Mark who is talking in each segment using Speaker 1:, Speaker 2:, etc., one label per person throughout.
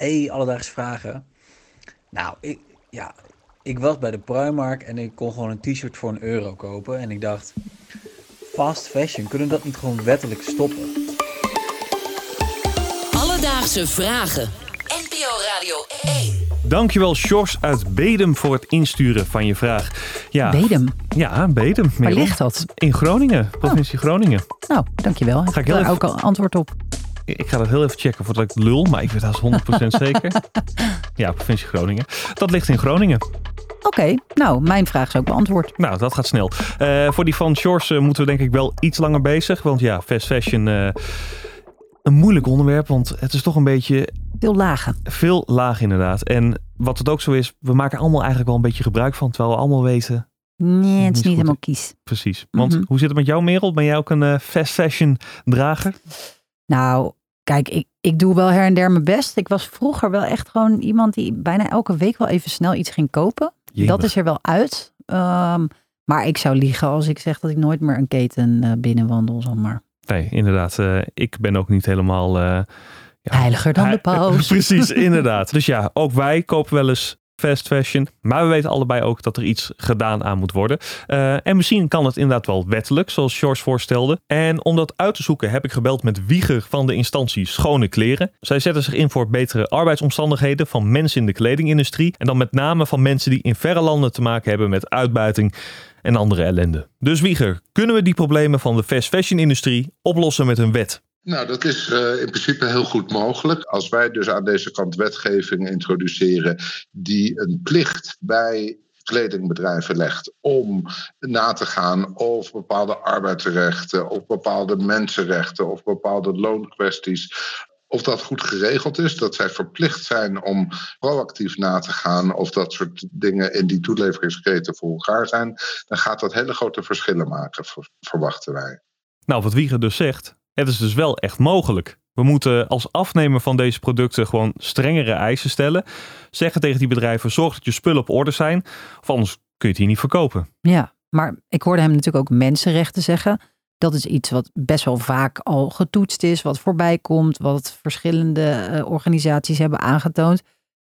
Speaker 1: Hey, alledaagse vragen. Nou, ik, ja, ik was bij de Primark en ik kon gewoon een t-shirt voor een euro kopen. En ik dacht, fast fashion, kunnen we dat niet gewoon wettelijk stoppen?
Speaker 2: Alledaagse vragen. NPO Radio 1.
Speaker 3: Dankjewel, Sjors uit Bedem, voor het insturen van je vraag. Ja,
Speaker 4: Bedem.
Speaker 3: Ja, Bedem.
Speaker 4: Waar
Speaker 3: Merel.
Speaker 4: ligt dat?
Speaker 3: In Groningen, provincie Groningen.
Speaker 4: Nou, dankjewel.
Speaker 3: Ga ik
Speaker 4: Heb daar
Speaker 3: even-
Speaker 4: ook al antwoord op.
Speaker 3: Ik ga dat heel even checken voordat ik lul, maar ik weet dat 100% zeker. Ja, provincie Groningen. Dat ligt in Groningen.
Speaker 4: Oké, nou, mijn vraag is ook beantwoord.
Speaker 3: Nou, dat gaat snel. Eh, voor die van Sjors eh, moeten we denk ik wel iets langer bezig. Want ja, fast fashion, eh, een moeilijk onderwerp. Want het is toch een beetje
Speaker 4: Veel lagen.
Speaker 3: veel laag inderdaad. En wat het ook zo is, we maken allemaal eigenlijk wel een beetje gebruik van. Terwijl we allemaal weten,
Speaker 4: Nee, het is
Speaker 3: Niet
Speaker 4: helemaal kies.
Speaker 3: precies. Want
Speaker 4: Mhm.
Speaker 3: hoe zit het met jou Merel? Ben jij ook een fast fashion drager?
Speaker 4: Nou, kijk, ik, ik doe wel her en der mijn best. Ik was vroeger wel echt gewoon iemand die bijna elke week wel even snel iets ging kopen.
Speaker 3: Jemig.
Speaker 4: Dat is er wel uit. Ehm, maar ik zou liegen als ik zeg dat ik nooit meer een keten eh, binnenwandel. Zomaar.
Speaker 3: Nee, inderdaad. eh, ik ben ook niet helemaal... eh, ja,
Speaker 4: Heiliger dan de paus.
Speaker 3: Precies, inderdaad. Dus ja, ook wij kopen wel eens fast fashion. Maar we weten allebei ook dat er iets gedaan aan moet worden. Eh, en misschien kan het inderdaad wel wettelijk, zoals George voorstelde. En om dat uit te zoeken heb ik gebeld met Wieger van de instantie Schone Kleren. Zij zetten zich in voor betere arbeidsomstandigheden van mensen in de kledingindustrie. En dan met name van mensen die in verre landen te maken hebben met uitbuiting en andere ellende. Dus Wieger, kunnen we die problemen van de fast fashion industrie oplossen met een wet?
Speaker 5: Nou, dat is eh, in principe heel goed mogelijk. Als wij dus aan deze kant wetgeving introduceren die een plicht bij kledingbedrijven legt om na te gaan of bepaalde arbeidsrechten, of bepaalde mensenrechten, of bepaalde loonkwesties. Of dat goed geregeld is, dat zij verplicht zijn om proactief na te gaan of dat soort dingen in die toeleveringsketen voor elkaar zijn, dan gaat dat hele grote verschillen maken, ver- verwachten wij.
Speaker 3: Nou, wat Wieger dus zegt, het is dus wel echt mogelijk. We moeten als afnemer van deze producten gewoon strengere eisen stellen. Zeggen tegen die bedrijven, zorg dat je spullen op orde zijn. Of anders kun je het hier niet verkopen.
Speaker 4: Ja, maar ik hoorde hem natuurlijk ook mensenrechten zeggen. Dat is iets wat best wel vaak al getoetst is, wat voorbij komt, wat verschillende eh, organisaties hebben aangetoond.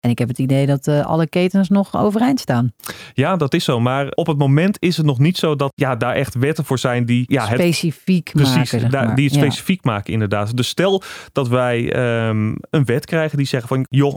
Speaker 4: En ik heb het idee dat eh, alle ketens nog overeind staan.
Speaker 3: Ja, dat is zo. Maar op het moment is het nog niet zo dat ja, daar echt wetten voor zijn die ja, het
Speaker 4: Specifiek
Speaker 3: Precies,
Speaker 4: maken, zeg
Speaker 3: daar-
Speaker 4: maar.
Speaker 3: die het
Speaker 4: Ja.
Speaker 3: specifiek maken inderdaad. Dus stel dat wij ehm, een wet krijgen die zeggen van... joh,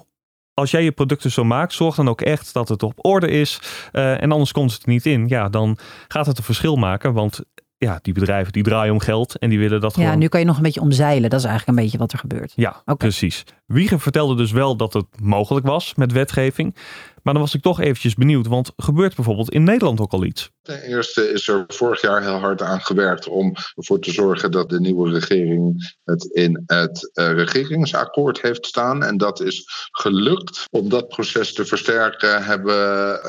Speaker 3: als jij je producten zo maakt, zorg dan ook echt dat het op orde is. eh, en anders komt het er niet in. Ja, dan gaat het een verschil maken. Want ja, die bedrijven die draaien om geld en die willen dat
Speaker 4: Ja,
Speaker 3: gewoon...
Speaker 4: nu kan je nog een beetje omzeilen. Dat is eigenlijk een beetje wat er gebeurt.
Speaker 3: Ja, precies. Wieger vertelde dus wel dat het mogelijk was met wetgeving. Maar dan was ik toch eventjes benieuwd. Want gebeurt bijvoorbeeld in Nederland ook al iets?
Speaker 5: Ten eerste is er vorig jaar heel hard aan gewerkt om ervoor te zorgen dat de nieuwe regering het in het eh, regeringsakkoord heeft staan. En dat is gelukt. Om dat proces te versterken hebben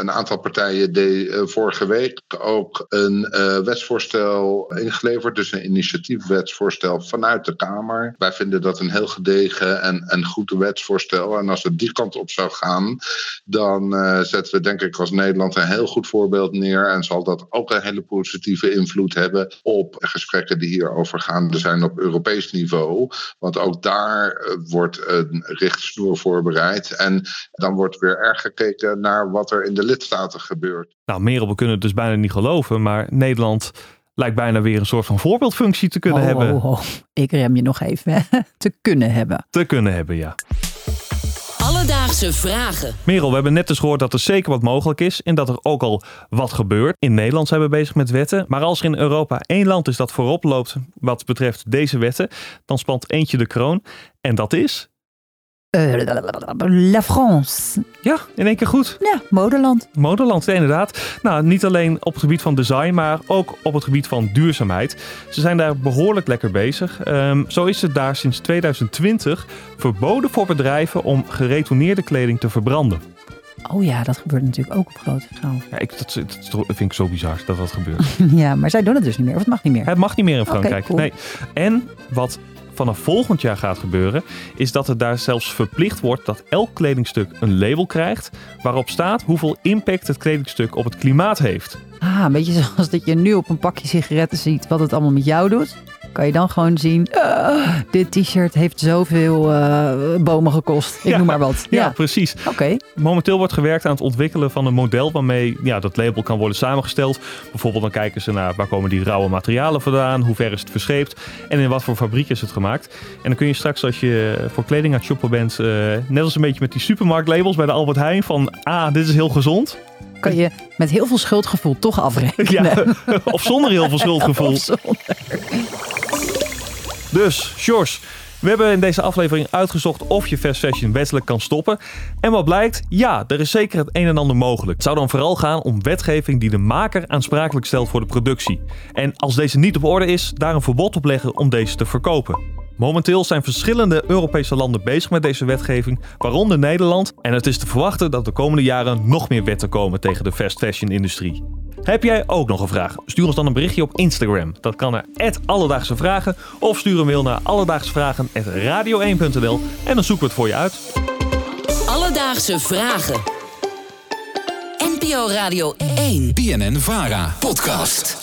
Speaker 5: een aantal partijen eh, vorige week ook een eh, wetsvoorstel ingeleverd. Dus een initiatiefwetsvoorstel vanuit de Kamer. Wij vinden dat een heel gedegen en, en goed wetsvoorstel. En als het die kant op zou gaan, dan eh, zetten we denk ik als Nederland een heel goed voorbeeld neer. En zal dat ook een hele positieve invloed hebben op gesprekken die hierover gaande zijn op Europees niveau. Want ook daar eh, wordt een richtsnoer voorbereid. En dan wordt weer erg gekeken naar wat er in de lidstaten gebeurt.
Speaker 3: Nou, Merel, we kunnen het dus bijna niet geloven. Maar Nederland lijkt bijna weer een soort van voorbeeldfunctie te kunnen
Speaker 4: Oh,
Speaker 3: hebben.
Speaker 4: oh, oh. Ik rem je nog even. te kunnen hebben.
Speaker 3: Te kunnen hebben, ja.
Speaker 2: Alledaagse vragen.
Speaker 3: Merel, we hebben net dus gehoord dat er zeker wat mogelijk is. En dat er ook al wat gebeurt. In Nederland zijn we bezig met wetten. Maar als er in Europa één land is dat voorop loopt wat betreft deze wetten. Dan spant eentje de kroon. En dat is...
Speaker 4: Eh, La France.
Speaker 3: Ja, in één keer goed.
Speaker 4: Ja, modeland.
Speaker 3: Modeland, inderdaad. Nou, niet alleen op het gebied van design, maar ook op het gebied van duurzaamheid. Ze zijn daar behoorlijk lekker bezig. Ehm, zo is het daar sinds 2020 verboden voor bedrijven om geretourneerde kleding te verbranden.
Speaker 4: Oh ja, dat gebeurt natuurlijk ook op grote schaal.
Speaker 3: Ja, ik, dat, dat vind ik zo bizar dat dat gebeurt.
Speaker 4: ja, maar zij doen het dus niet meer. Of het mag niet meer.
Speaker 3: Het mag niet meer in Frankrijk.
Speaker 4: cool.
Speaker 3: Nee. En wat vanaf volgend jaar gaat gebeuren, is dat het daar zelfs verplicht wordt dat elk kledingstuk een label krijgt waarop staat hoeveel impact het kledingstuk op het klimaat heeft.
Speaker 4: Ah, een beetje zoals dat je nu op een pakje sigaretten ziet wat het allemaal met jou doet. Kan je dan gewoon zien, "Ah, dit t-shirt heeft zoveel eh, bomen gekost. Ik
Speaker 3: Ja.
Speaker 4: noem maar wat.
Speaker 3: Ja,
Speaker 4: Ja,
Speaker 3: precies.
Speaker 4: oké.
Speaker 3: Momenteel wordt gewerkt aan het ontwikkelen van een model waarmee ja, dat label kan worden samengesteld. Bijvoorbeeld dan kijken ze naar waar komen die rauwe materialen vandaan, hoe ver is het verscheept en in wat voor fabriek is het gemaakt. En dan kun je straks als je voor kleding aan het shoppen bent, eh, net als een beetje met die supermarktlabels bij de Albert Heijn van ah, dit is heel gezond.
Speaker 4: Kan je met heel veel schuldgevoel toch afrekenen.
Speaker 3: Ja, of zonder heel veel schuldgevoel. Dus, Sjors, we hebben in deze aflevering uitgezocht of je fast fashion wettelijk kan stoppen. En wat blijkt? Ja, er is zeker het een en ander mogelijk. Het zou dan vooral gaan om wetgeving die de maker aansprakelijk stelt voor de productie. En als deze niet op orde is, daar een verbod op leggen om deze te verkopen. Momenteel zijn verschillende Europese landen bezig met deze wetgeving, waaronder Nederland. En het is te verwachten dat de komende jaren nog meer wetten komen tegen de fast fashion industrie. Heb jij ook nog een vraag? Stuur ons dan een berichtje op Instagram. Dat kan naar Alledaagse Vragen of stuur een mail naar alledaagsvragen.radio1.nl en dan zoeken we het voor je uit.
Speaker 2: Alledaagse vragen. NPO Radio 1.
Speaker 6: BNN Vara podcast.